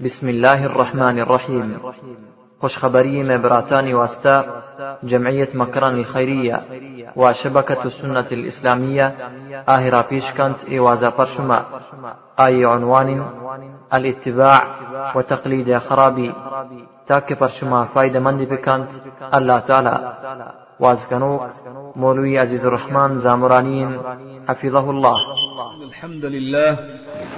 بسم الله الرحمن الرحيم خبري مبراتان واستا جمعية مكران الخيرية وشبكة السنة الإسلامية آهرا بيشكنت إيوازا برشما أي عنوان الاتباع وتقليد خرابي تاك برشما فايدة مندي بكنت الله تعالى وازكنوك مولوي عزيز الرحمن زامرانين حفظه الله الحمد لله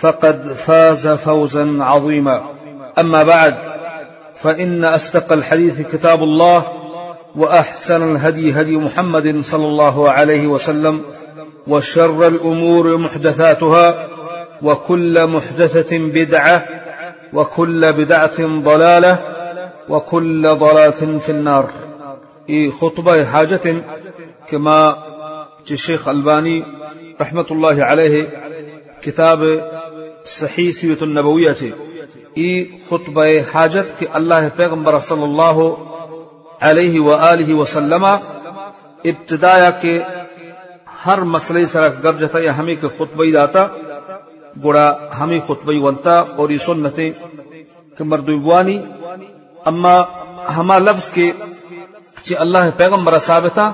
فقد فاز فوزا عظيما. أما بعد فإن أصدق الحديث كتاب الله وأحسن الهدي هدي محمد صلى الله عليه وسلم وشر الأمور محدثاتها وكل محدثة بدعة وكل بدعة ضلالة وكل ضلالة في النار. اي خطبة حاجة كما الشيخ ألباني رحمة الله عليه كتاب صحیح سیرت النبویہ چه ای خطبه حاجت کہ اللہ پیغمبر صلی اللہ علیہ وآلہ وسلم ابتدایا کے ہر مسئلے سر گرجتا یا ہمیں کے خطبه داتا، گوڑا ہمیں خطبه ونتا اور یہ سنتیں کہ مردوبوانی اما ہما لفظ کے چه اللہ پیغمبر ثابتا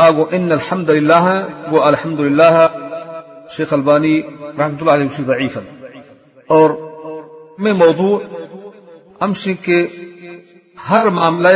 آگو ان الحمد لله و شیخ البانی رحمۃ اللہ علیہ ضعیفا. اور میں موضوع امشی کے ہر معاملہ